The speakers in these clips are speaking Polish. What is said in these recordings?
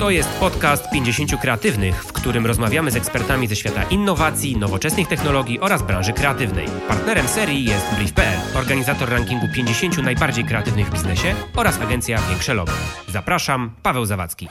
To jest podcast 50 kreatywnych, w którym rozmawiamy z ekspertami ze świata innowacji, nowoczesnych technologii oraz branży kreatywnej. Partnerem serii jest Brief.pl, organizator rankingu 50 najbardziej kreatywnych w biznesie oraz agencja Większe Logo. Zapraszam, Paweł Zawadzki.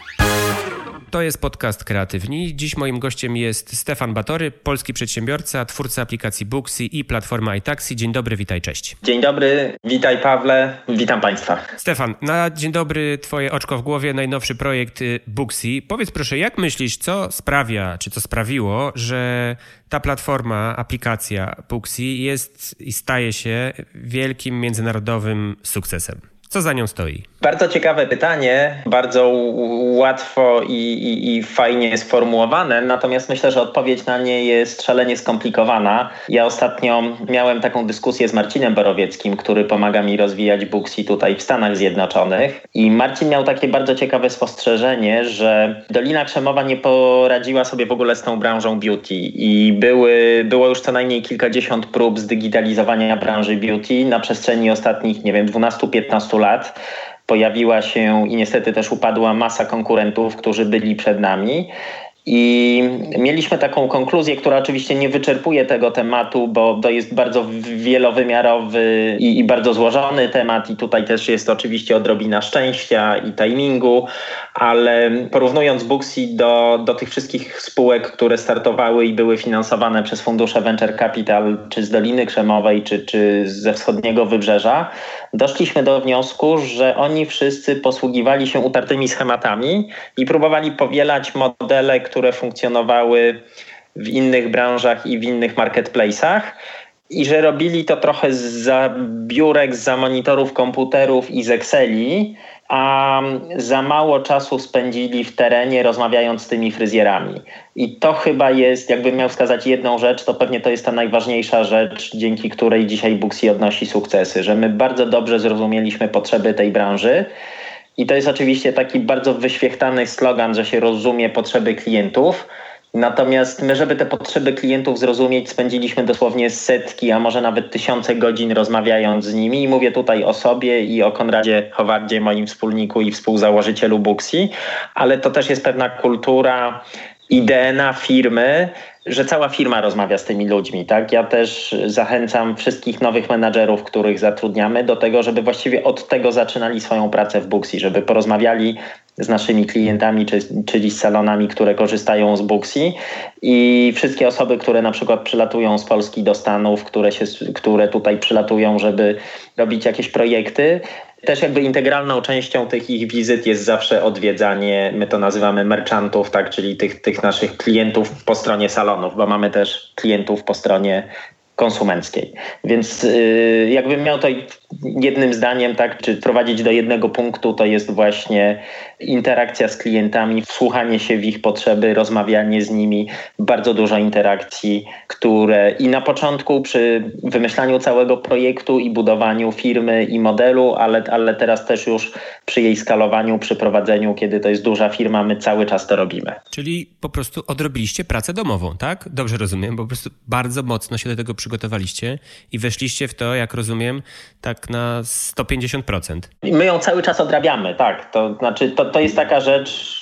To jest podcast Kreatywni. Dziś moim gościem jest Stefan Batory, polski przedsiębiorca, twórca aplikacji Booksy i platforma iTaxi. Dzień dobry, witaj, cześć. Dzień dobry, witaj Pawle, witam Państwa. Stefan, na dzień dobry, twoje oczko w głowie, najnowszy projekt y, Booksy. Powiedz proszę, jak myślisz, co sprawia, czy co sprawiło, że ta platforma, aplikacja Booksy jest i staje się wielkim międzynarodowym sukcesem? Co za nią stoi? Bardzo ciekawe pytanie, bardzo łatwo i, i, i, fajnie sformułowane, natomiast myślę, że odpowiedź na nie jest szalenie skomplikowana. Ja ostatnio miałem taką dyskusję z Marcinem Borowieckim, który pomaga mi rozwijać Booksy tutaj w Stanach Zjednoczonych i Marcin miał takie bardzo ciekawe spostrzeżenie, że Dolina Krzemowa nie poradziła sobie w ogóle z tą branżą beauty i były, było już co najmniej kilkadziesiąt prób zdigitalizowania branży beauty na przestrzeni ostatnich, nie wiem, 12-15 lat pojawiła się i niestety też upadła masa konkurentów, którzy byli przed nami. I mieliśmy taką konkluzję, która oczywiście nie wyczerpuje tego tematu, bo to jest bardzo wielowymiarowy i, i, bardzo złożony temat, i tutaj też jest oczywiście odrobina szczęścia i timingu, ale porównując Booksy do, do tych wszystkich spółek, które startowały i były finansowane przez fundusze Venture Capital, czy z Doliny Krzemowej, czy, czy ze wschodniego wybrzeża, doszliśmy do wniosku, że oni wszyscy posługiwali się utartymi schematami i próbowali powielać modele, które funkcjonowały w innych branżach i w innych marketplace'ach i że robili to trochę za biurek, za monitorów komputerów i z Exceli, a za mało czasu spędzili w terenie rozmawiając z tymi fryzjerami. I to chyba jest, jakbym miał wskazać jedną rzecz, to pewnie to jest ta najważniejsza rzecz, dzięki której dzisiaj Booksy odnosi sukcesy, że my bardzo dobrze zrozumieliśmy potrzeby tej branży. I to jest oczywiście taki bardzo wyświechtany slogan, że się rozumie potrzeby klientów Natomiast my, żeby te potrzeby klientów zrozumieć, spędziliśmy dosłownie setki, a może nawet tysiące godzin rozmawiając z nimi. I mówię tutaj o sobie i o Konradzie Howardzie, moim wspólniku i współzałożycielu Booksy, ale to też jest pewna kultura i DNA firmy, że cała firma rozmawia z tymi ludźmi. Tak? Ja też zachęcam wszystkich nowych menadżerów, których zatrudniamy, do tego, żeby właściwie od tego zaczynali swoją pracę w Booksy, żeby porozmawiali z naszymi klientami, czy, czyli z salonami, które korzystają z Booksy i wszystkie osoby, które na przykład przylatują z Polski do Stanów, które, się, które tutaj przylatują, żeby robić jakieś projekty, też jakby integralną częścią tych ich wizyt jest zawsze odwiedzanie, my to nazywamy merchantów, tak, czyli tych, tych naszych klientów po stronie salonów, bo mamy też klientów po stronie konsumenckiej. Więc yy, jakbym miał to jednym zdaniem, tak, czy prowadzić do jednego punktu, to jest właśnie interakcja z klientami, wsłuchanie się w ich potrzeby, rozmawianie z nimi, bardzo dużo interakcji, które i na początku przy wymyślaniu całego projektu i budowaniu firmy i modelu, ale, ale teraz też już przy jej skalowaniu, przy prowadzeniu, kiedy to jest duża firma, my cały czas to robimy. Czyli po prostu odrobiliście pracę domową, tak? Dobrze rozumiem, bo po prostu bardzo mocno się do tego przygotowaliście i weszliście w to, jak rozumiem, tak na 150%. My ją cały czas odrabiamy, tak. To znaczy, to, to jest taka rzecz,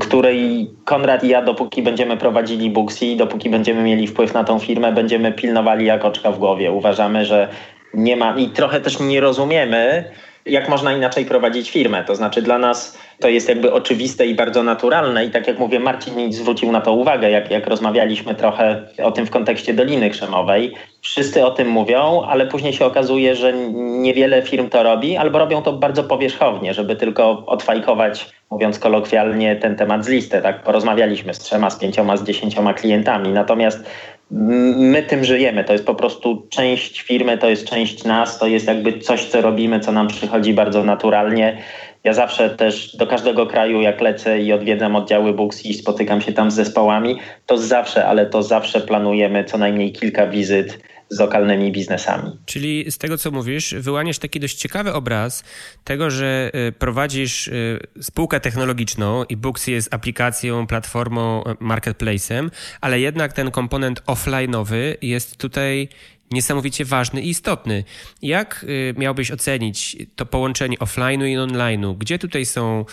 której Konrad i ja, dopóki będziemy prowadzili Booksy, dopóki będziemy mieli wpływ na tą firmę, będziemy pilnowali jak oczka w głowie. Uważamy, że nie ma i trochę też nie rozumiemy, jak można inaczej prowadzić firmę. To znaczy dla nas to jest jakby oczywiste i bardzo naturalne i tak jak mówię, Marcin zwrócił na to uwagę, jak, jak rozmawialiśmy trochę o tym w kontekście Doliny Krzemowej. Wszyscy o tym mówią, ale później się okazuje, że niewiele firm to robi, albo robią to bardzo powierzchownie, żeby tylko odfajkować, mówiąc kolokwialnie, ten temat z listy. Tak? Porozmawialiśmy z trzema, z pięcioma, z dziesięcioma klientami, natomiast my tym żyjemy. To jest po prostu część firmy, to jest część nas, to jest jakby coś, co robimy, co nam przychodzi bardzo naturalnie. Ja zawsze też do każdego kraju, jak lecę i odwiedzam oddziały Books i spotykam się tam z zespołami, to zawsze, ale to zawsze planujemy co najmniej kilka wizyt z lokalnymi biznesami. Czyli z tego, co mówisz, wyłaniasz taki dość ciekawy obraz tego, że y, prowadzisz y, spółkę technologiczną i Booksy jest aplikacją, platformą, y, marketplace'em, ale jednak ten komponent offline'owy jest tutaj niesamowicie ważny i istotny. Jak miałbyś ocenić to połączenie offline'u i online'u? Gdzie tutaj są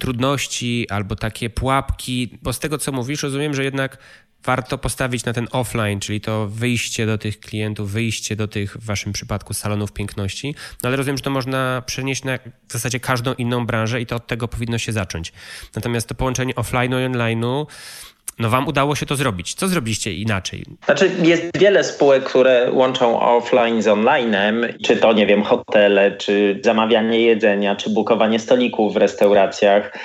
trudności albo takie pułapki? Bo z tego, co mówisz, rozumiem, że jednak warto postawić na ten offline, czyli to wyjście do tych klientów, wyjście do tych, w waszym przypadku, salonów piękności. No ale rozumiem, że to można przenieść na w zasadzie każdą inną branżę i to od tego powinno się zacząć. Natomiast to połączenie offline'u i online'u no wam udało się to zrobić. Co zrobiliście inaczej? Znaczy jest wiele spółek, które łączą offline z onlinem, czy to nie wiem, hotele, czy zamawianie jedzenia, czy bukowanie stolików w restauracjach,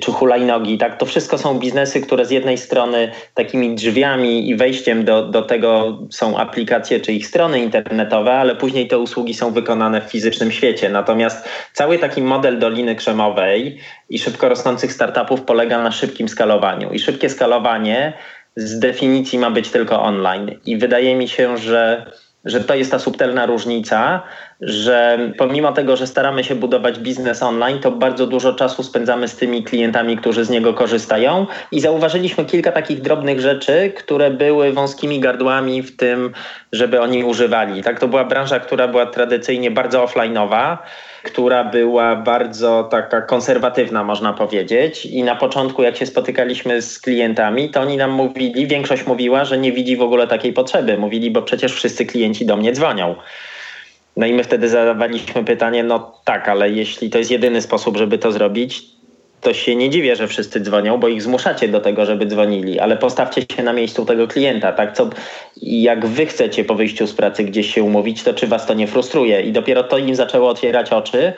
czy hulajnogi, tak? To wszystko są biznesy, które z jednej strony takimi drzwiami i wejściem do, do tego są aplikacje czy ich strony internetowe, ale później te usługi są wykonane w fizycznym świecie. Natomiast cały taki model Doliny Krzemowej i szybko rosnących startupów polega na szybkim skalowaniu. I szybkie skalowanie z definicji ma być tylko online. I wydaje mi się, że że to jest ta subtelna różnica, że pomimo tego, że staramy się budować biznes online, to bardzo dużo czasu spędzamy z tymi klientami, którzy z niego korzystają i zauważyliśmy kilka takich drobnych rzeczy, które były wąskimi gardłami w tym, żeby oni używali. Tak, to była branża, która była tradycyjnie bardzo offline'owa która była bardzo taka konserwatywna, można powiedzieć. I na początku, jak się spotykaliśmy z klientami, to oni nam mówili, większość mówiła, że nie widzi w ogóle takiej potrzeby. Mówili, bo przecież wszyscy klienci do mnie dzwonią. No i my wtedy zadawaliśmy pytanie, no tak, ale jeśli to jest jedyny sposób, żeby to zrobić, to się nie dziwię, że wszyscy dzwonią, bo ich zmuszacie do tego, żeby dzwonili, ale postawcie się na miejscu tego klienta, tak? Co, jak wy chcecie po wyjściu z pracy gdzieś się umówić, to czy was to nie frustruje? I dopiero to im zaczęło otwierać oczy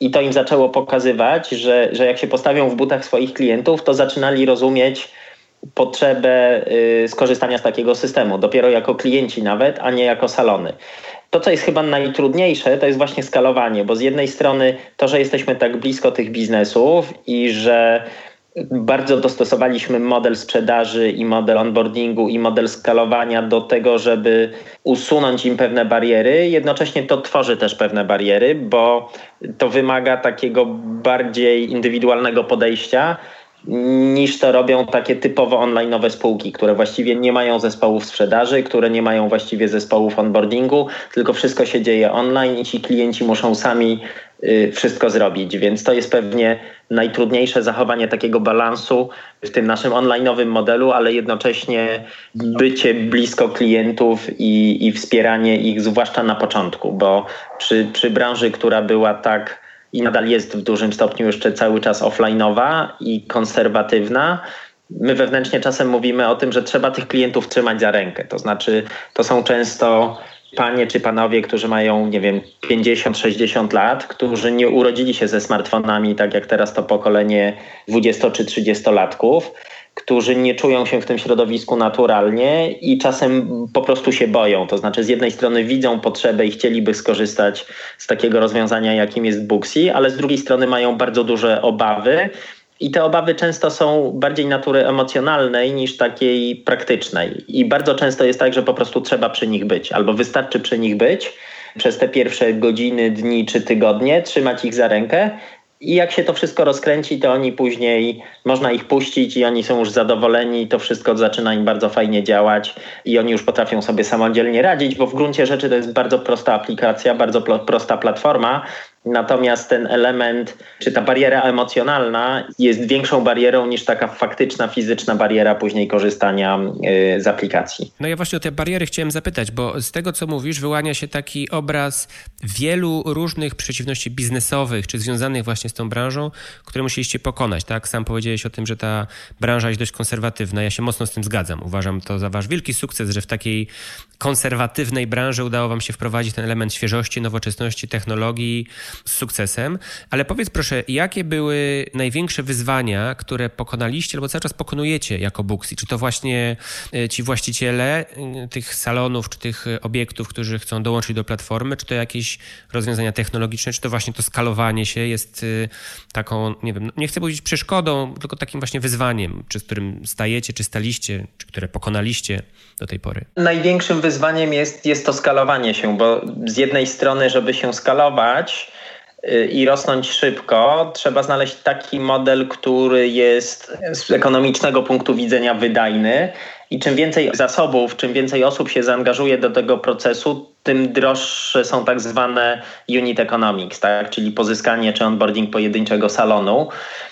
i to im zaczęło pokazywać, że, że jak się postawią w butach swoich klientów, to zaczynali rozumieć potrzebę y, skorzystania z takiego systemu, dopiero jako klienci nawet, a nie jako salony. To, co jest chyba najtrudniejsze, to jest właśnie skalowanie, bo z jednej strony to, że jesteśmy tak blisko tych biznesów i że bardzo dostosowaliśmy model sprzedaży i model onboardingu i model skalowania do tego, żeby usunąć im pewne bariery. Jednocześnie to tworzy też pewne bariery, bo to wymaga takiego bardziej indywidualnego podejścia niż to robią takie typowo online'owe spółki, które właściwie nie mają zespołów sprzedaży, które nie mają właściwie zespołów onboardingu, tylko wszystko się dzieje online i ci klienci muszą sami y, wszystko zrobić, więc to jest pewnie najtrudniejsze zachowanie takiego balansu w tym naszym online'owym modelu, ale jednocześnie bycie blisko klientów i, i wspieranie ich, zwłaszcza na początku, bo przy, przy branży, która była tak i nadal jest w dużym stopniu jeszcze cały czas offline'owa i konserwatywna. My wewnętrznie czasem mówimy o tym, że trzeba tych klientów trzymać za rękę. To znaczy, to są często panie czy panowie, którzy mają, nie wiem, 50-60 lat, którzy nie urodzili się ze smartfonami, tak jak teraz to pokolenie 20 czy 30-latków którzy nie czują się w tym środowisku naturalnie i czasem po prostu się boją. To znaczy, z jednej strony widzą potrzebę i chcieliby skorzystać z takiego rozwiązania, jakim jest Booksy, ale z drugiej strony mają bardzo duże obawy. I te obawy często są bardziej natury emocjonalnej niż takiej praktycznej. I bardzo często jest tak, że po prostu trzeba przy nich być, albo wystarczy przy nich być przez te pierwsze godziny, dni czy tygodnie, trzymać ich za rękę, i jak się to wszystko rozkręci, to oni później można ich puścić i oni są już zadowoleni, to wszystko zaczyna im bardzo fajnie działać i oni już potrafią sobie samodzielnie radzić, bo w gruncie rzeczy to jest bardzo prosta aplikacja, bardzo prosta platforma, Natomiast ten element, czy ta bariera emocjonalna jest większą barierą niż taka faktyczna, fizyczna bariera później korzystania y, z aplikacji. No ja właśnie o te bariery chciałem zapytać, bo z tego co mówisz, wyłania się taki obraz wielu różnych przeciwności biznesowych, czy związanych właśnie z tą branżą, które musieliście pokonać. Tak, sam powiedziałeś o tym, że ta branża jest dość konserwatywna. Ja się mocno z tym zgadzam. Uważam to za wasz wielki sukces, że w takiej konserwatywnej branży udało wam się wprowadzić ten element świeżości, nowoczesności, technologii z sukcesem. Ale powiedz proszę, jakie były największe wyzwania, które pokonaliście albo cały czas pokonujecie jako Booksy? Czy to właśnie e, ci właściciele e, tych salonów, czy tych obiektów, którzy chcą dołączyć do platformy, czy to jakieś rozwiązania technologiczne, czy to właśnie to skalowanie się jest e, taką, nie wiem, nie chcę powiedzieć przeszkodą, tylko takim właśnie wyzwaniem, czy z którym stajecie, czy staliście, czy które pokonaliście do tej pory? Największym wyzwaniem jest, jest to skalowanie się, bo z jednej strony, żeby się skalować, i rosnąć szybko, trzeba znaleźć taki model, który jest z ekonomicznego punktu widzenia wydajny i czym więcej zasobów, czym więcej osób się zaangażuje do tego procesu, tym droższe są tak zwane unit economics, tak? czyli pozyskanie czy onboarding pojedynczego salonu.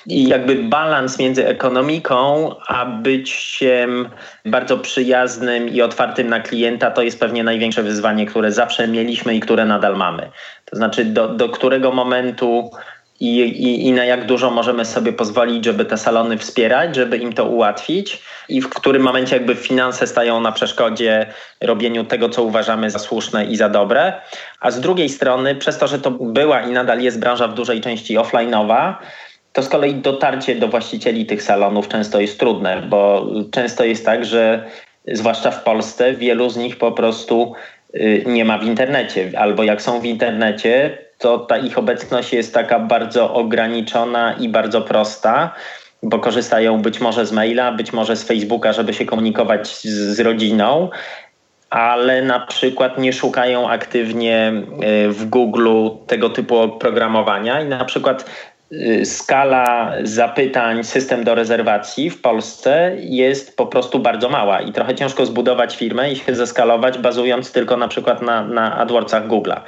I jakby balans między ekonomiką a byciem bardzo przyjaznym i otwartym na klienta to jest pewnie największe wyzwanie, które zawsze mieliśmy i które nadal mamy. To znaczy do, do którego momentu i, i, i na jak dużo możemy sobie pozwolić, żeby te salony wspierać, żeby im to ułatwić i w którym momencie jakby finanse stają na przeszkodzie robieniu tego, co uważamy za słuszne i za dobre. A z drugiej strony, przez to, że to była i nadal jest branża w dużej części offline'owa, to z kolei dotarcie do właścicieli tych salonów często jest trudne, bo często jest tak, że zwłaszcza w Polsce wielu z nich po prostu nie ma w internecie, albo jak są w internecie, to ta ich obecność jest taka bardzo ograniczona i bardzo prosta, bo korzystają być może z maila, być może z Facebooka, żeby się komunikować z, z rodziną, ale na przykład nie szukają aktywnie y, w Google tego typu oprogramowania i na przykład y, skala zapytań, system do rezerwacji w Polsce jest po prostu bardzo mała i trochę ciężko zbudować firmę i się zeskalować bazując tylko na przykład na, na AdWordsach Google'a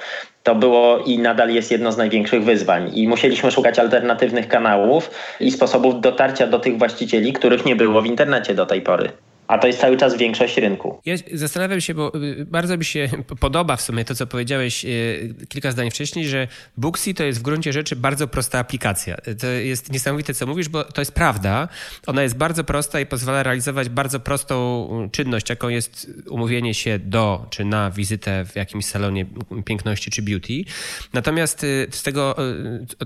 to było i nadal jest jedno z największych wyzwań. I musieliśmy szukać alternatywnych kanałów i sposobów dotarcia do tych właścicieli, których nie było w internecie do tej pory. A to jest cały czas większość rynku. Ja zastanawiam się, bo y, bardzo mi się podoba w sumie to, co powiedziałeś y, kilka zdań wcześniej, że Booksy to jest w gruncie rzeczy bardzo prosta aplikacja. To jest niesamowite, co mówisz, bo to jest prawda. Ona jest bardzo prosta i pozwala realizować bardzo prostą czynność, jaką jest umówienie się do czy na wizytę w jakimś salonie piękności czy beauty. Natomiast y, z tego,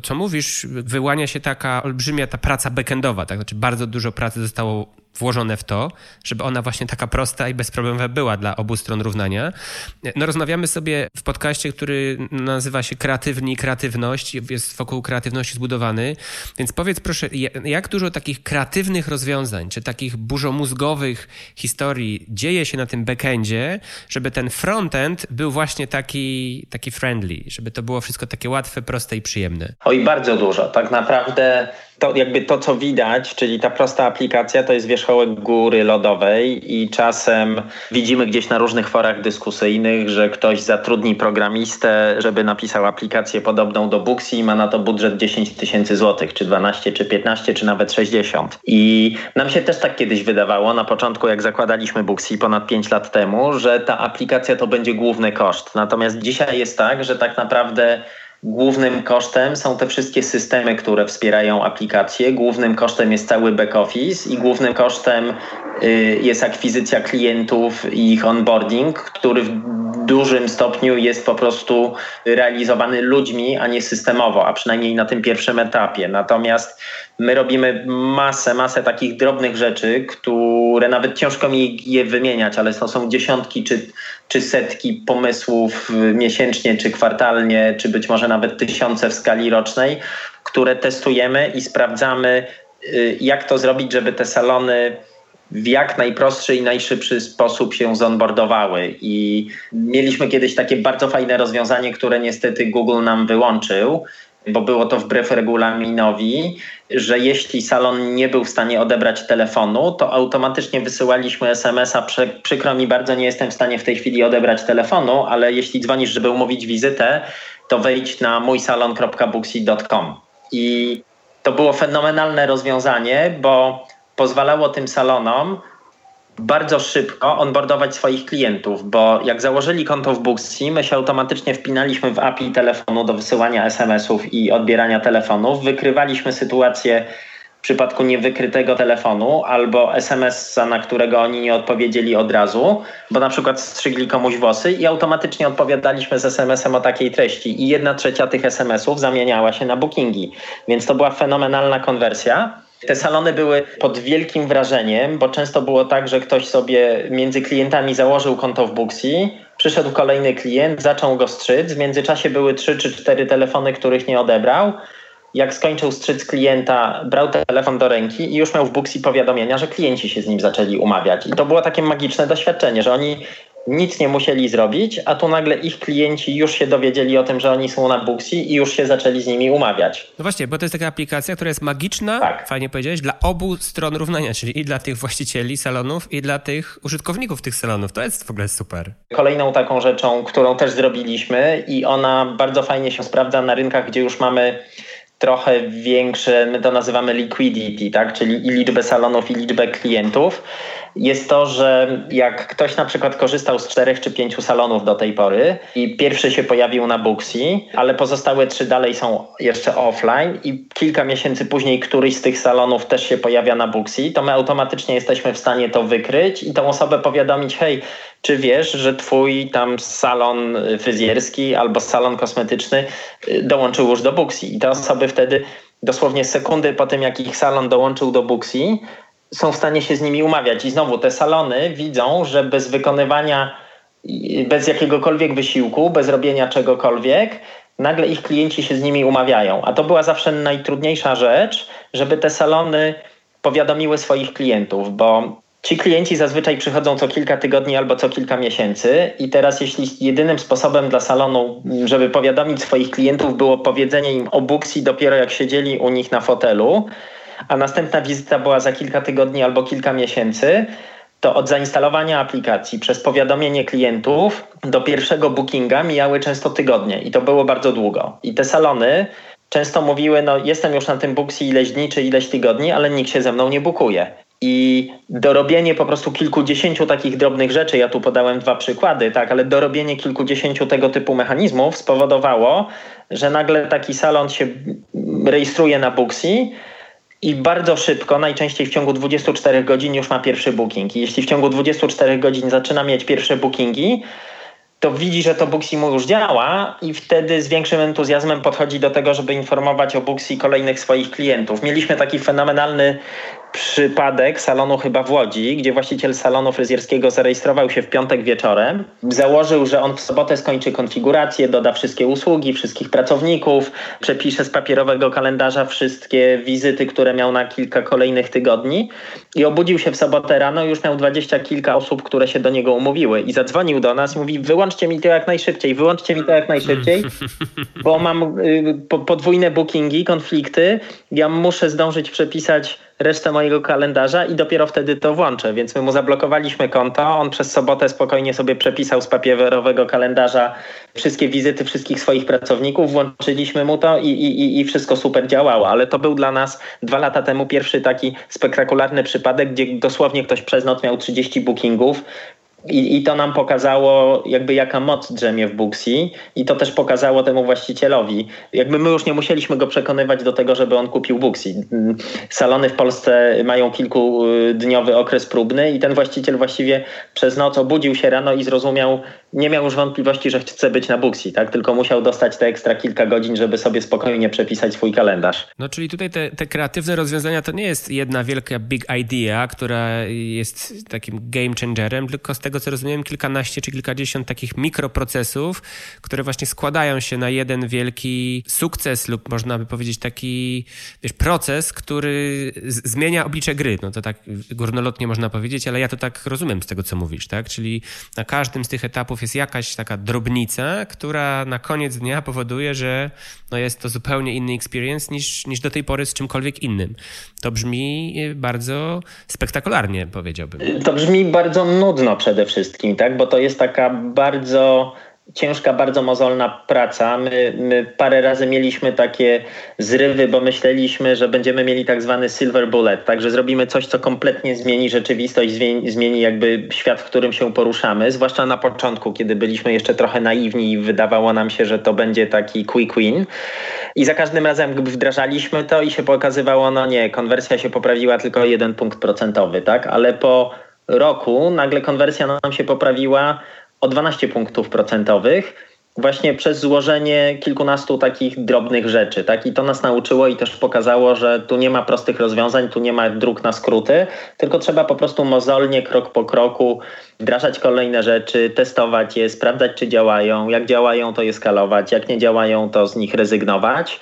co mówisz, wyłania się taka olbrzymia ta praca backendowa, tak? Znaczy bardzo dużo pracy zostało włożone w to, żeby ona właśnie taka prosta i bezproblemowa była dla obu stron równania. No rozmawiamy sobie w podcaście, który nazywa się Kreatywni i Kreatywność, jest wokół kreatywności zbudowany, więc powiedz proszę, jak dużo takich kreatywnych rozwiązań, czy takich burzomózgowych historii dzieje się na tym backendzie, żeby ten frontend był właśnie taki, taki friendly, żeby to było wszystko takie łatwe, proste i przyjemne? Oj, bardzo dużo. Tak naprawdę to jakby to, co widać, czyli ta prosta aplikacja, to jest wierzchołek góry lodowej i czasem widzimy gdzieś na różnych forach dyskusyjnych, że ktoś zatrudni programistę, żeby napisał aplikację podobną do Booksy i ma na to budżet 10 tysięcy złotych, czy 12, czy 15, czy nawet 60. I nam się też tak kiedyś wydawało na początku, jak zakładaliśmy Booksy ponad 5 lat temu, że ta aplikacja to będzie główny koszt. Natomiast dzisiaj jest tak, że tak naprawdę Głównym kosztem są te wszystkie systemy, które wspierają aplikacje. Głównym kosztem jest cały back office i głównym kosztem y, jest akwizycja klientów i ich onboarding, który w dużym stopniu jest po prostu realizowany ludźmi, a nie systemowo, a przynajmniej na tym pierwszym etapie. Natomiast my robimy masę, masę takich drobnych rzeczy, które nawet ciężko mi je wymieniać, ale to są dziesiątki czy, czy setki pomysłów miesięcznie, czy kwartalnie, czy być może nawet tysiące w skali rocznej, które testujemy i sprawdzamy, y, jak to zrobić, żeby te salony w jak najprostszy i najszybszy sposób się zonboardowały. I mieliśmy kiedyś takie bardzo fajne rozwiązanie, które niestety Google nam wyłączył, bo było to wbrew regulaminowi, że jeśli salon nie był w stanie odebrać telefonu, to automatycznie wysyłaliśmy SMS-a. Przykro mi bardzo, nie jestem w stanie w tej chwili odebrać telefonu, ale jeśli dzwonisz, żeby umówić wizytę, to wejdź na mójsalon.booksy.com. I to było fenomenalne rozwiązanie, bo pozwalało tym salonom bardzo szybko onboardować swoich klientów, bo jak założyli konto w Booksy, my się automatycznie wpinaliśmy w API telefonu do wysyłania SMS-ów i odbierania telefonów, wykrywaliśmy sytuację w przypadku niewykrytego telefonu albo SMS-a, na którego oni nie odpowiedzieli od razu, bo na przykład strzygli komuś włosy i automatycznie odpowiadaliśmy z SMS-em o takiej treści. I jedna trzecia tych SMS-ów zamieniała się na bookingi, więc to była fenomenalna konwersja. Te salony były pod wielkim wrażeniem, bo często było tak, że ktoś sobie między klientami założył konto w Booksy, przyszedł kolejny klient, zaczął go strzyc, w międzyczasie były trzy czy cztery telefony, których nie odebrał. Jak skończył strzyc klienta, brał telefon do ręki i już miał w Booksy powiadomienia, że klienci się z nim zaczęli umawiać. I to było takie magiczne doświadczenie, że oni nic nie musieli zrobić, a tu nagle ich klienci już się dowiedzieli o tym, że oni są na Booksy i już się zaczęli z nimi umawiać. No właśnie, bo to jest taka aplikacja, która jest magiczna, tak. fajnie powiedziałeś, dla obu stron równania, czyli i dla tych właścicieli salonów, i dla tych użytkowników tych salonów. To jest w ogóle super. Kolejną taką rzeczą, którą też zrobiliśmy i ona bardzo fajnie się sprawdza na rynkach, gdzie już mamy trochę większe, my to nazywamy liquidity, tak? czyli i liczbę salonów, i liczbę klientów, jest to, że jak ktoś na przykład korzystał z czterech czy pięciu salonów do tej pory i pierwszy się pojawił na Booksy, ale pozostałe trzy dalej są jeszcze offline i kilka miesięcy później któryś z tych salonów też się pojawia na Booksy, to my automatycznie jesteśmy w stanie to wykryć i tą osobę powiadomić, hej, czy wiesz, że twój tam salon fryzjerski albo salon kosmetyczny y, dołączył już do Booksy i te osoby wtedy dosłownie sekundy po tym, jak ich salon dołączył do Booksy, są w stanie się z nimi umawiać. I znowu te salony widzą, że bez wykonywania, bez jakiegokolwiek wysiłku, bez robienia czegokolwiek, nagle ich klienci się z nimi umawiają. A to była zawsze najtrudniejsza rzecz, żeby te salony powiadomiły swoich klientów, bo ci klienci zazwyczaj przychodzą co kilka tygodni albo co kilka miesięcy i teraz jeśli jedynym sposobem dla salonu, żeby powiadomić swoich klientów było powiedzenie im o Booksy dopiero jak siedzieli u nich na fotelu, a następna wizyta była za kilka tygodni albo kilka miesięcy, to od zainstalowania aplikacji przez powiadomienie klientów do pierwszego bookinga mijały często tygodnie i to było bardzo długo. I te salony często mówiły, no jestem już na tym Booksy ileś dni czy ileś tygodni, ale nikt się ze mną nie bukuje. I dorobienie po prostu kilkudziesięciu takich drobnych rzeczy, ja tu podałem dwa przykłady, tak, ale dorobienie kilkudziesięciu tego typu mechanizmów spowodowało, że nagle taki salon się rejestruje na Booksy, i bardzo szybko, najczęściej w ciągu 24 godzin już ma pierwszy booking. I jeśli w ciągu 24 godzin zaczyna mieć pierwsze bookingi, to widzi, że to Booksy mu już działa i wtedy z większym entuzjazmem podchodzi do tego, żeby informować o Booksy kolejnych swoich klientów. Mieliśmy taki fenomenalny przypadek salonu chyba w Łodzi, gdzie właściciel salonu fryzjerskiego zarejestrował się w piątek wieczorem. Założył, że on w sobotę skończy konfigurację, doda wszystkie usługi, wszystkich pracowników, przepisze z papierowego kalendarza wszystkie wizyty, które miał na kilka kolejnych tygodni i obudził się w sobotę rano już miał dwadzieścia kilka osób, które się do niego umówiły i zadzwonił do nas i mówi wyłączcie mi to jak najszybciej, wyłączcie mi to jak najszybciej, bo mam y, podwójne bookingi, konflikty, ja muszę zdążyć przepisać resztę mojego kalendarza i dopiero wtedy to włączę. Więc my mu zablokowaliśmy konto. On przez sobotę spokojnie sobie przepisał z papierowego kalendarza wszystkie wizyty wszystkich swoich pracowników, włączyliśmy mu to i, i, i wszystko super działało. Ale to był dla nas dwa lata temu pierwszy taki spektakularny przypadek, gdzie dosłownie ktoś przez noc miał 30 bookingów, i, I to nam pokazało, jakby jaka moc drzemie w Booksy, i to też pokazało temu właścicielowi. Jakby my już nie musieliśmy go przekonywać do tego, żeby on kupił Booksy. Salony w Polsce mają kilkudniowy okres próbny, i ten właściciel właściwie przez noc obudził się rano i zrozumiał, nie miał już wątpliwości, że chce być na Booksy, tak? tylko musiał dostać te ekstra kilka godzin, żeby sobie spokojnie przepisać swój kalendarz. No czyli tutaj te, te kreatywne rozwiązania to nie jest jedna wielka big idea, która jest takim game changerem, tylko z tego co rozumiem kilkanaście czy kilkadziesiąt takich mikroprocesów, które właśnie składają się na jeden wielki sukces lub można by powiedzieć taki wiesz, proces, który zmienia oblicze gry. No to tak górnolotnie można powiedzieć, ale ja to tak rozumiem z tego, co mówisz, tak? Czyli na każdym z tych etapów jest jakaś taka drobnica, która na koniec dnia powoduje, że no jest to zupełnie inny experience niż, niż do tej pory z czymkolwiek innym. To brzmi bardzo spektakularnie, powiedziałbym. To brzmi bardzo nudno przede wszystkim, tak? Bo to jest taka bardzo ciężka, bardzo mozolna praca. My, my, parę razy mieliśmy takie zrywy, bo myśleliśmy, że będziemy mieli tak zwany silver bullet, także zrobimy coś, co kompletnie zmieni rzeczywistość, zmieni, jakby świat, w którym się poruszamy, zwłaszcza na początku, kiedy byliśmy jeszcze trochę naiwni i wydawało nam się, że to będzie taki quick win. I za każdym razem wdrażaliśmy to i się pokazywało, no nie, konwersja się poprawiła tylko jeden punkt procentowy, tak? Ale po roku nagle konwersja nam się poprawiła o 12 punktów procentowych właśnie przez złożenie kilkunastu takich drobnych rzeczy. Tak? I to nas nauczyło i też pokazało, że tu nie ma prostych rozwiązań, tu nie ma dróg na skróty, tylko trzeba po prostu mozolnie, krok po kroku wdrażać kolejne rzeczy, testować je, sprawdzać, czy działają. Jak działają, to je skalować. Jak nie działają, to z nich rezygnować.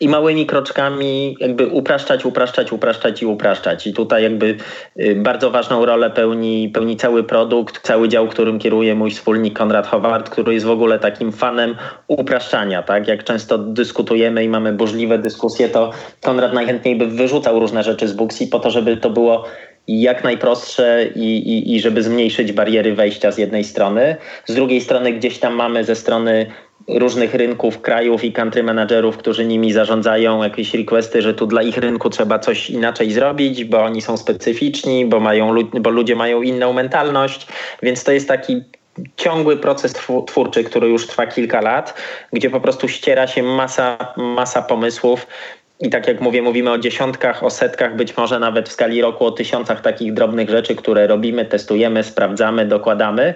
I małymi kroczkami jakby upraszczać, upraszczać, upraszczać i upraszczać. I tutaj jakby y, bardzo ważną rolę pełni, pełni cały produkt, cały dział, którym kieruje mój wspólnik Konrad Howard, który jest w ogóle takim fanem upraszczania. Tak? Jak często dyskutujemy i mamy burzliwe dyskusje, to Konrad najchętniej by wyrzucał różne rzeczy z Booksy po to, żeby to było jak najprostsze i, i, i żeby zmniejszyć bariery wejścia z jednej strony. Z drugiej strony gdzieś tam mamy ze strony różnych rynków, krajów i country managerów, którzy nimi zarządzają, jakieś requesty, że tu dla ich rynku trzeba coś inaczej zrobić, bo oni są specyficzni, bo, mają, bo ludzie mają inną mentalność, więc to jest taki ciągły proces twórczy, który już trwa kilka lat, gdzie po prostu ściera się masa, masa pomysłów. I tak jak mówię, mówimy o dziesiątkach, o setkach, być może nawet w skali roku o tysiącach takich drobnych rzeczy, które robimy, testujemy, sprawdzamy, dokładamy.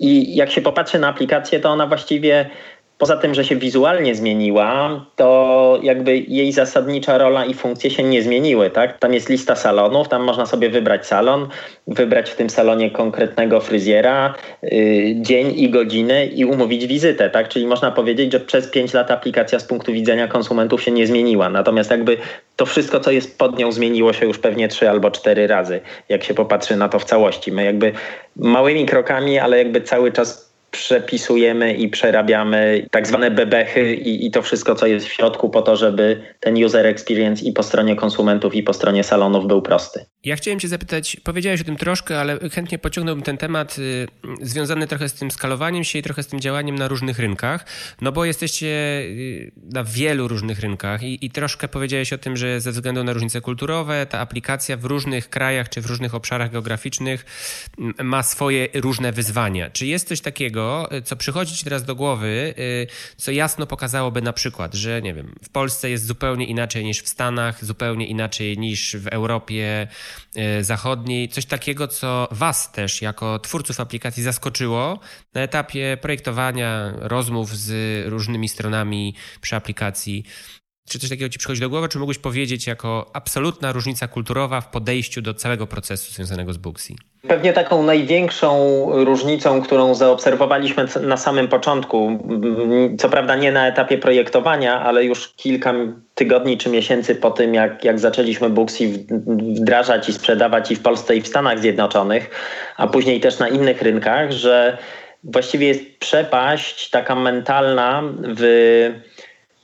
I jak się popatrzy na aplikację, to ona właściwie Poza tym, że się wizualnie zmieniła, to jakby jej zasadnicza rola i funkcje się nie zmieniły. Tak? Tam jest lista salonów, tam można sobie wybrać salon, wybrać w tym salonie konkretnego fryzjera, yy, dzień i godzinę i umówić wizytę. Tak? Czyli można powiedzieć, że przez 5 lat aplikacja z punktu widzenia konsumentów się nie zmieniła. Natomiast jakby to wszystko, co jest pod nią, zmieniło się już pewnie 3 albo 4 razy, jak się popatrzy na to w całości. My jakby małymi krokami, ale jakby cały czas przepisujemy i przerabiamy tak zwane bebechy i, i, to wszystko, co jest w środku, po to, żeby ten user experience i po stronie konsumentów, i po stronie salonów był prosty. Ja chciałem Cię zapytać, powiedziałeś o tym troszkę, ale chętnie pociągnąłbym ten temat y, związany trochę z tym skalowaniem się i trochę z tym działaniem na różnych rynkach, no bo jesteście y, na wielu różnych rynkach i, i troszkę powiedziałeś o tym, że ze względu na różnice kulturowe ta aplikacja w różnych krajach czy w różnych obszarach geograficznych ma swoje różne wyzwania. Czy jest coś takiego, takiego, co przychodzi ci teraz do głowy, y, co jasno pokazałoby na przykład, że nie wiem, w Polsce jest zupełnie inaczej niż w Stanach, zupełnie inaczej niż w Europie y, Zachodniej. Coś takiego, co was też jako twórców aplikacji zaskoczyło na etapie projektowania, rozmów z różnymi stronami przy aplikacji. Czy coś takiego ci przychodzi do głowy, czy mógłbyś powiedzieć jako absolutna różnica kulturowa w podejściu do całego procesu związanego z Booksy? Pewnie taką największą różnicą, którą zaobserwowaliśmy na samym początku, co prawda nie na etapie projektowania, ale już kilka tygodni czy miesięcy po tym, jak, jak zaczęliśmy Booksy wdrażać i sprzedawać i w Polsce i w Stanach Zjednoczonych, a później też na innych rynkach, że właściwie jest przepaść taka mentalna w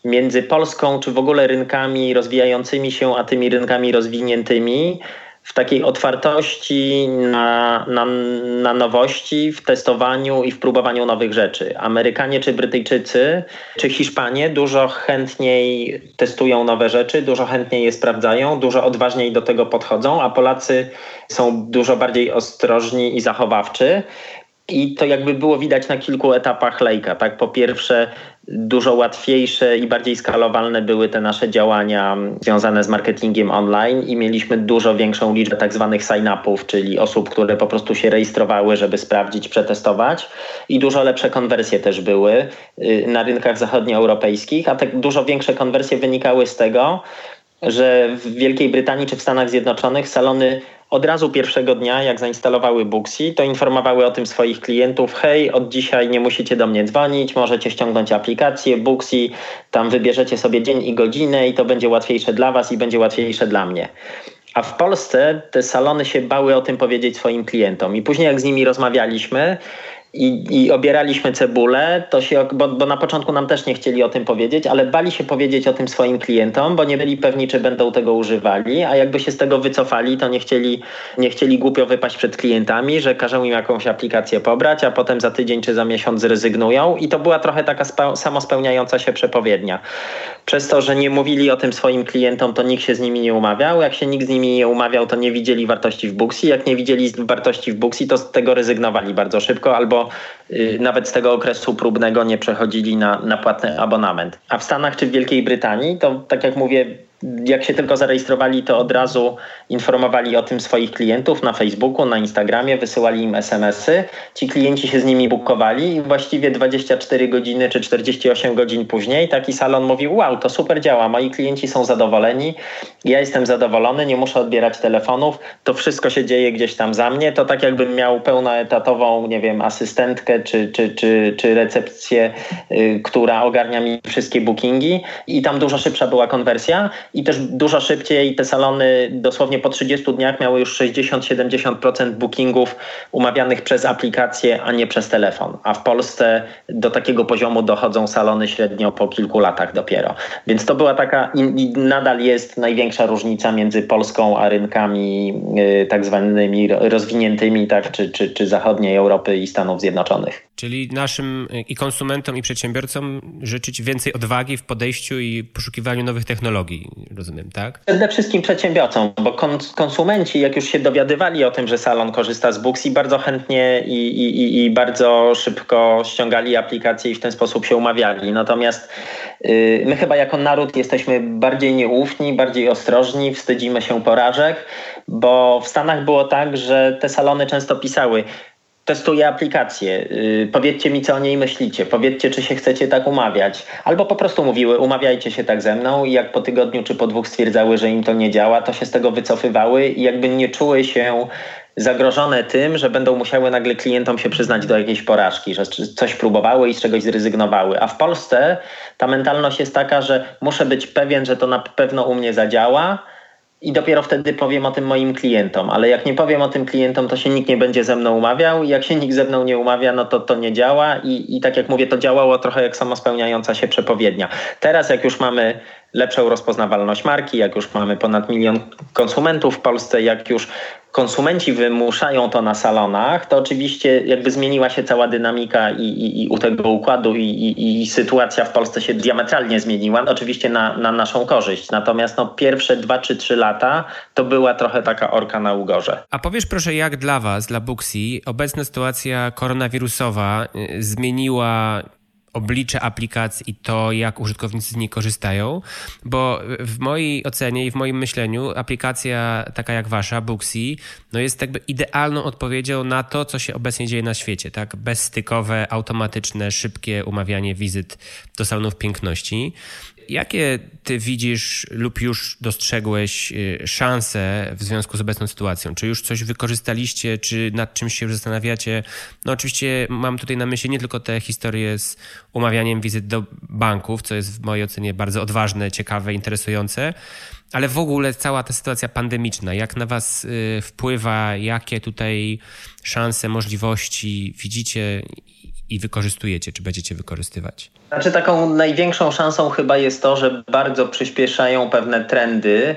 między Polską czy w ogóle rynkami rozwijającymi się, a tymi rynkami rozwiniętymi, w takiej otwartości na, na, na, nowości, w testowaniu i w próbowaniu nowych rzeczy. Amerykanie czy Brytyjczycy, czy Hiszpanie dużo chętniej testują nowe rzeczy, dużo chętniej je sprawdzają, dużo odważniej do tego podchodzą, a Polacy są dużo bardziej ostrożni i zachowawczy. I to jakby było widać na kilku etapach lejka. Tak? Po pierwsze, dużo łatwiejsze i bardziej skalowalne były te nasze działania związane z marketingiem online i mieliśmy dużo większą liczbę tak zwanych sign-upów, czyli osób, które po prostu się rejestrowały, żeby sprawdzić, przetestować. I dużo lepsze konwersje też były y, na rynkach zachodnioeuropejskich, a te dużo większe konwersje wynikały z tego, że w Wielkiej Brytanii czy w Stanach Zjednoczonych salony od razu pierwszego dnia, jak zainstalowały Booksy, to informowały o tym swoich klientów, hej, od dzisiaj nie musicie do mnie dzwonić, możecie ściągnąć aplikację Booksy, tam wybierzecie sobie dzień i godzinę i to będzie łatwiejsze dla was i będzie łatwiejsze dla mnie. A w Polsce te salony się bały o tym powiedzieć swoim klientom. I później, jak z nimi rozmawialiśmy, i, i obieraliśmy cebulę, to się, bo, bo, na początku nam też nie chcieli o tym powiedzieć, ale bali się powiedzieć o tym swoim klientom, bo nie byli pewni, czy będą tego używali, a jakby się z tego wycofali, to nie chcieli, nie chcieli głupio wypaść przed klientami, że każą im jakąś aplikację pobrać, a potem za tydzień czy za miesiąc zrezygnują. I to była trochę taka samospełniająca się przepowiednia. Przez to, że nie mówili o tym swoim klientom, to nikt się z nimi nie umawiał, jak się nikt z nimi nie umawiał, to nie widzieli wartości w Booksy, jak nie widzieli wartości w Booksy, to z tego rezygnowali bardzo szybko albo Y, nawet z tego okresu próbnego nie przechodzili na, na płatny abonament. A w Stanach czy w Wielkiej Brytanii, to tak jak mówię, jak się tylko zarejestrowali, to od razu informowali o tym swoich klientów na Facebooku, na Instagramie, wysyłali im SMS-y. Ci klienci się z nimi bukowali i właściwie 24 godziny czy 48 godzin później taki salon mówił: Wow, to super działa, moi klienci są zadowoleni, ja jestem zadowolony, nie muszę odbierać telefonów, to wszystko się dzieje gdzieś tam za mnie. To tak jakbym miał pełnoetatową, nie wiem, asystentkę czy, czy, czy, czy recepcję, yy, która ogarnia mi wszystkie bookingi i tam dużo szybsza była konwersja i też dużo szybciej te salony dosłownie po 30 dniach miały już 60-70% bookingów umawianych przez aplikację, a nie przez telefon. A w Polsce do takiego poziomu dochodzą salony średnio po kilku latach dopiero. Więc to była taka i nadal jest największa różnica między Polską a rynkami y, tak zwanymi rozwiniętymi, tak, czy, czy, czy zachodniej Europy i Stanów Zjednoczonych. Czyli naszym y, i konsumentom, i przedsiębiorcom życzyć więcej odwagi w podejściu i poszukiwaniu nowych technologii, rozumiem, tak? Przede wszystkim przedsiębiorcom, bo konsumenci, jak już się dowiadywali o tym, że salon korzysta z Booksy, bardzo chętnie i, i, i bardzo szybko ściągali aplikacje i w ten sposób się umawiali. Natomiast yy, my chyba jako naród jesteśmy bardziej nieufni, bardziej ostrożni, wstydzimy się porażek, bo w Stanach było tak, że te salony często pisały testuję aplikację, yy, powiedzcie mi, co o niej myślicie, powiedzcie, czy się chcecie tak umawiać. Albo po prostu mówiły, umawiajcie się tak ze mną i jak po tygodniu czy po dwóch stwierdzały, że im to nie działa, to się z tego wycofywały i jakby nie czuły się zagrożone tym, że będą musiały nagle klientom się przyznać do jakiejś porażki, że coś próbowały i z czegoś zrezygnowały. A w Polsce ta mentalność jest taka, że muszę być pewien, że to na pewno u mnie zadziała, i dopiero wtedy powiem o tym moim klientom. Ale jak nie powiem o tym klientom, to się nikt nie będzie ze mną umawiał. I jak się nikt ze mną nie umawia, no to to nie działa. I, i tak jak mówię, to działało trochę jak samospełniająca się przepowiednia. Teraz, jak już mamy lepszą rozpoznawalność marki, jak już mamy ponad milion konsumentów w Polsce, jak już konsumenci wymuszają to na salonach, to oczywiście jakby zmieniła się cała dynamika i, i, i u tego układu i, i, sytuacja w Polsce się diametralnie zmieniła, oczywiście na, na naszą korzyść. Natomiast no, pierwsze dwa czy trzy lata to była trochę taka orka na ugorze. A powiesz proszę, jak dla Was, dla Booksy, obecna sytuacja koronawirusowa y, zmieniła oblicze aplikacji i to, jak użytkownicy z niej korzystają, bo w mojej ocenie i w moim myśleniu aplikacja taka jak wasza, Booksy, no jest jakby idealną odpowiedzią na to, co się obecnie dzieje na świecie, tak? Bezstykowe, automatyczne, szybkie umawianie wizyt do salonów piękności. Jakie ty widzisz lub już dostrzegłeś y, szanse w związku z obecną sytuacją? Czy już coś wykorzystaliście, czy nad czymś się już zastanawiacie? No oczywiście mam tutaj na myśli nie tylko te historie z umawianiem wizyt do banków, co jest w mojej ocenie bardzo odważne, ciekawe, interesujące, ale w ogóle cała ta sytuacja pandemiczna, jak na was y, wpływa, jakie tutaj szanse, możliwości widzicie i wykorzystujecie, czy będziecie wykorzystywać? Znaczy taką największą szansą chyba jest to, że bardzo przyspieszają pewne trendy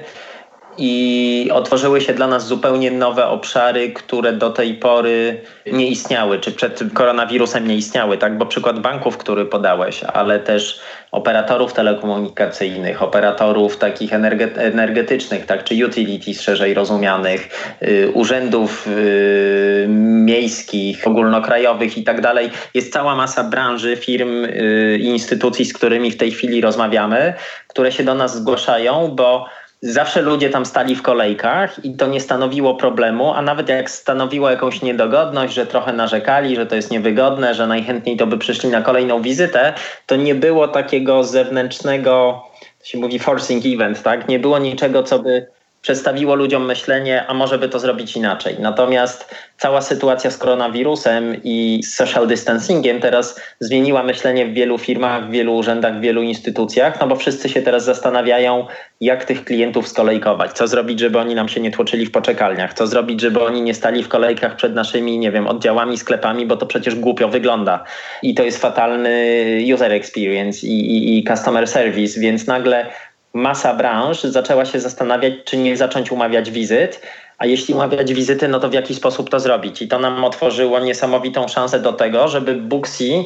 i otworzyły się dla nas zupełnie nowe obszary, które do tej pory nie istniały, czy przed koronawirusem nie istniały, tak? Bo przykład banków, który podałeś, ale też operatorów telekomunikacyjnych, operatorów takich energetycznych, tak? Czy utilities szerzej rozumianych, y, urzędów y, miejskich, ogólnokrajowych i tak dalej. Jest cała masa branży, firm y, i instytucji, z którymi w tej chwili rozmawiamy, które się do nas zgłaszają, bo Zawsze ludzie tam stali w kolejkach i to nie stanowiło problemu, a nawet jak stanowiło jakąś niedogodność, że trochę narzekali, że to jest niewygodne, że najchętniej to by przyszli na kolejną wizytę, to nie było takiego zewnętrznego, to się mówi forcing event, tak? Nie było niczego, co by przedstawiło ludziom myślenie, a może by to zrobić inaczej. Natomiast cała sytuacja z koronawirusem i z social distancingiem teraz zmieniła myślenie w wielu firmach, w wielu urzędach, w wielu instytucjach, no bo wszyscy się teraz zastanawiają, jak tych klientów skolejkować, co zrobić, żeby oni nam się nie tłoczyli w poczekalniach, co zrobić, żeby oni nie stali w kolejkach przed naszymi, nie wiem, oddziałami, sklepami, bo to przecież głupio wygląda. I to jest fatalny user experience i, i, i customer service, więc nagle masa branż zaczęła się zastanawiać, czy nie zacząć umawiać wizyt, a jeśli umawiać wizyty, no to w jaki sposób to zrobić. I to nam otworzyło niesamowitą szansę do tego, żeby Booksy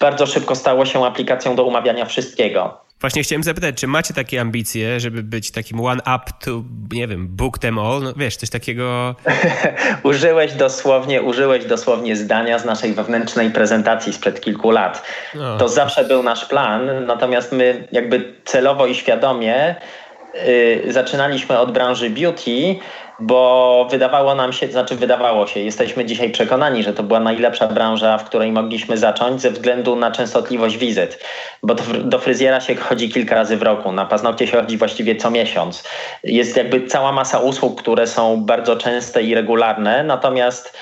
bardzo szybko stało się aplikacją do umawiania wszystkiego. Właśnie chciałem zapytać, czy macie takie ambicje, żeby być takim one up to, nie wiem, book them all? No wiesz, coś takiego... użyłeś dosłownie, użyłeś dosłownie zdania z naszej wewnętrznej prezentacji sprzed kilku lat. No. To zawsze był nasz plan, natomiast my jakby celowo i świadomie y, zaczynaliśmy od branży beauty, bo wydawało nam się, znaczy wydawało się, jesteśmy dzisiaj przekonani, że to była najlepsza branża, w której mogliśmy zacząć ze względu na częstotliwość wizyt, bo do, fryzjera się chodzi kilka razy w roku, na paznokcie się chodzi właściwie co miesiąc. Jest jakby cała masa usług, które są bardzo częste i regularne, natomiast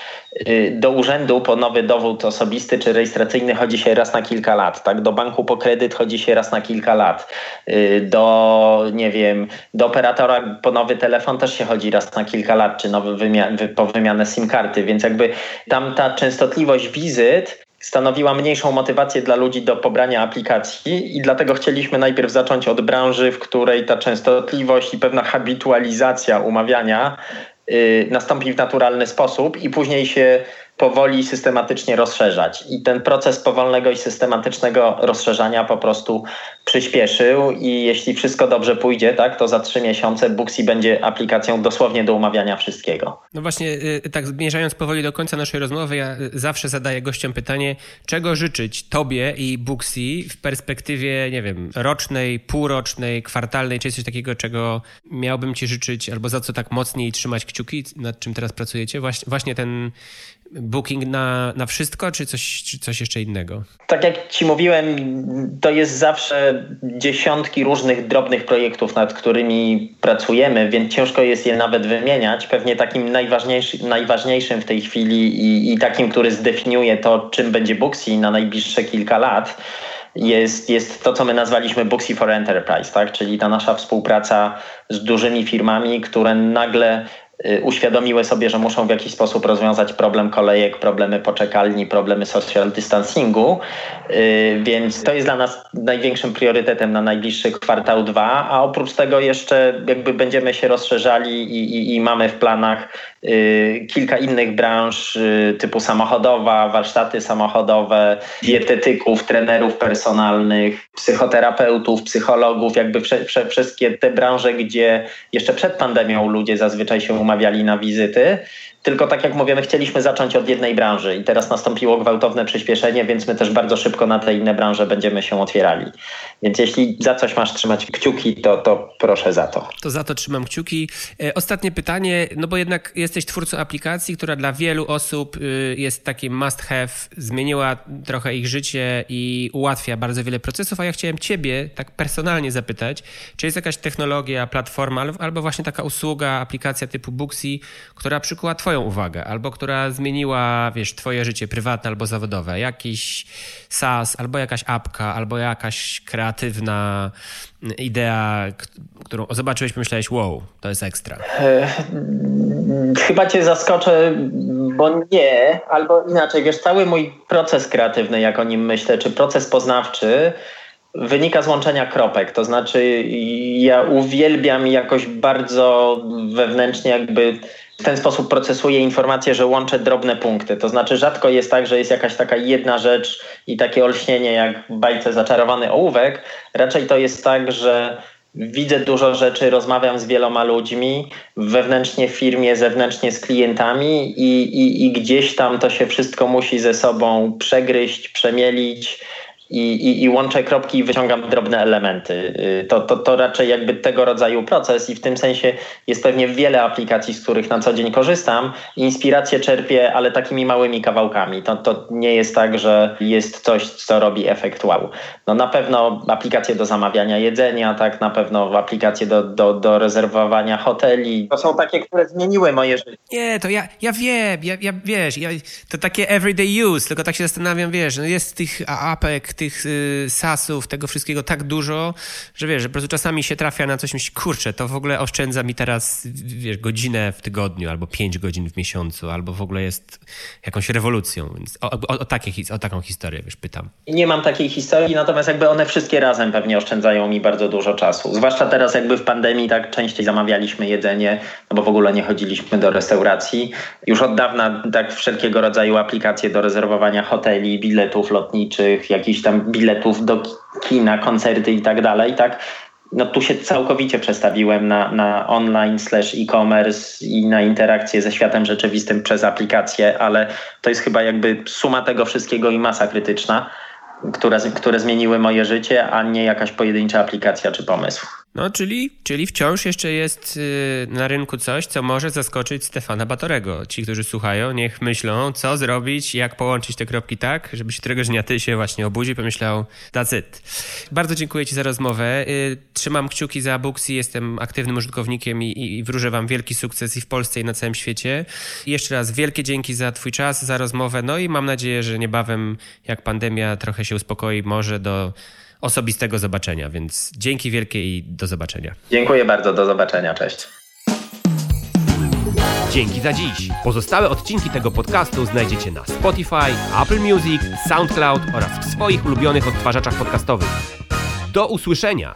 y, do urzędu po nowy dowód osobisty czy rejestracyjny chodzi się raz na kilka lat, tak? Do banku po kredyt chodzi się raz na kilka lat. Y, do, nie wiem, do operatora po nowy telefon też się chodzi raz na kilka lat, czy nowy po wymianę SIM karty, więc jakby tam ta częstotliwość wizyt stanowiła mniejszą motywację dla ludzi do pobrania aplikacji i dlatego chcieliśmy najpierw zacząć od branży, w której ta częstotliwość i pewna habitualizacja umawiania yy, nastąpi w naturalny sposób i później się powoli systematycznie rozszerzać. I ten proces powolnego i systematycznego rozszerzania po prostu przyspieszył i jeśli wszystko dobrze pójdzie, tak, to za trzy miesiące Booksy będzie aplikacją dosłownie do umawiania wszystkiego. No właśnie, y, tak zmierzając powoli do końca naszej rozmowy, ja y, zawsze zadaję gościom pytanie, czego życzyć tobie i Booksy w perspektywie, nie wiem, rocznej, półrocznej, kwartalnej, czy coś takiego, czego miałbym ci życzyć, albo za co tak mocniej trzymać kciuki, nad czym teraz pracujecie? Właśnie ten booking na, na wszystko, czy coś, czy coś jeszcze innego? Tak jak Ci mówiłem, to jest zawsze dziesiątki różnych drobnych projektów, nad którymi pracujemy, więc ciężko jest je nawet wymieniać. Pewnie takim najważniejszy, najważniejszym w tej chwili i, i takim, który zdefiniuje to, czym będzie Booksy na najbliższe kilka lat, jest, jest to, co my nazwaliśmy Booksy for Enterprise, tak? czyli ta nasza współpraca z dużymi firmami, które nagle uświadomiły sobie, że muszą w jakiś sposób rozwiązać problem kolejek, problemy poczekalni, problemy social distancingu, y, więc to jest dla nas największym priorytetem na najbliższy kwartał dwa, a oprócz tego jeszcze jakby będziemy się rozszerzali i, i, i mamy w planach y, kilka innych branż typu samochodowa, warsztaty samochodowe, dietetyków, trenerów personalnych, psychoterapeutów, psychologów, jakby wsze, wsze, wszystkie te branże, gdzie jeszcze przed pandemią ludzie zazwyczaj się umawiali na wizyty. Tylko tak jak mówimy, chcieliśmy zacząć od jednej branży i teraz nastąpiło gwałtowne przyspieszenie, więc my też bardzo szybko na te inne branże będziemy się otwierali. Więc jeśli za coś masz trzymać kciuki, to, to proszę za to. To za to trzymam kciuki. E, ostatnie pytanie, no bo jednak jesteś twórcą aplikacji, która dla wielu osób y, jest takim must have, zmieniła trochę ich życie i ułatwia bardzo wiele procesów, a ja chciałem ciebie tak personalnie zapytać, czy jest jakaś technologia, platforma albo właśnie taka usługa, aplikacja typu Booksy, która przykłada twoją uwagę, albo która zmieniła, wiesz, twoje życie prywatne albo zawodowe, jakiś SaaS, albo jakaś apka, albo jakaś kreatywna idea, którą zobaczyłeś, pomyślałeś, wow, to jest ekstra? E, chyba cię zaskoczę, bo nie, albo inaczej, wiesz, cały mój proces kreatywny, jak o nim myślę, czy proces poznawczy, wynika z łączenia kropek. To znaczy, ja uwielbiam jakoś bardzo wewnętrznie jakby w ten sposób procesuję informacje, że łączę drobne punkty. To znaczy rzadko jest tak, że jest jakaś taka jedna rzecz i takie olśnienie jak w bajce zaczarowany ołówek. Raczej to jest tak, że widzę dużo rzeczy, rozmawiam z wieloma ludźmi, wewnętrznie w firmie, zewnętrznie z klientami i, i, i gdzieś tam to się wszystko musi ze sobą przegryźć, przemielić i, i, i łączę kropki i wyciągam drobne elementy. Y, to, to, to raczej jakby tego rodzaju proces i w tym sensie jest pewnie wiele aplikacji, z których na co dzień korzystam. Inspirację czerpię, ale takimi małymi kawałkami. To, to nie jest tak, że jest coś, co robi efekt wow. No na pewno aplikacje do zamawiania jedzenia, tak, na pewno aplikacje do, do, do rezerwowania hoteli. To są takie, które zmieniły moje życie. Nie, to ja, ja wiem, ja, ja wiesz, ja, to takie everyday use, tylko tak się zastanawiam, wiesz, no jest tych apek, tych y, sasów, tego wszystkiego tak dużo, że wiesz, że po prostu czasami się trafia na coś, myśli, kurczę, to w ogóle oszczędza mi teraz, wiesz, godzinę w tygodniu, albo pięć godzin w miesiącu, albo w ogóle jest jakąś rewolucją, więc o, o, o, takie, o taką historię, wiesz, pytam. Nie mam takiej historii, natomiast jakby one wszystkie razem pewnie oszczędzają mi bardzo dużo czasu. Zwłaszcza teraz jakby w pandemii tak częściej zamawialiśmy jedzenie, no bo w ogóle nie chodziliśmy do restauracji. Już od dawna tak wszelkiego rodzaju aplikacje do rezerwowania hoteli, biletów lotniczych, jakichś tam biletów do kina, koncerty i tak dalej, tak? No tu się całkowicie przestawiłem na, na online slash e-commerce i na interakcję ze światem rzeczywistym przez aplikacje, ale to jest chyba jakby suma tego wszystkiego i masa krytyczna które, które zmieniły moje życie, a nie jakaś pojedyncza aplikacja czy pomysł. No, czyli, czyli wciąż jeszcze jest yy, na rynku coś, co może zaskoczyć Stefana Batorego. Ci, którzy słuchają, niech myślą, co zrobić, jak połączyć te kropki tak, żeby się któregoś dnia ty się właśnie obudził i pomyślał, that's it. Bardzo dziękuję ci za rozmowę. Yy, trzymam kciuki za Booksy, jestem aktywnym użytkownikiem i, i wróżę wam wielki sukces i w Polsce i na całym świecie. I jeszcze raz wielkie dzięki za twój czas, za rozmowę, no i mam nadzieję, że niebawem, jak pandemia trochę się uspokoi, może do osobistego zobaczenia. Więc dzięki wielkie i do zobaczenia. Dziękuję bardzo, do zobaczenia, cześć. Dzięki za dziś. Pozostałe odcinki tego podcastu znajdziecie na Spotify, Apple Music, SoundCloud oraz w swoich ulubionych odtwarzaczach podcastowych. Do usłyszenia!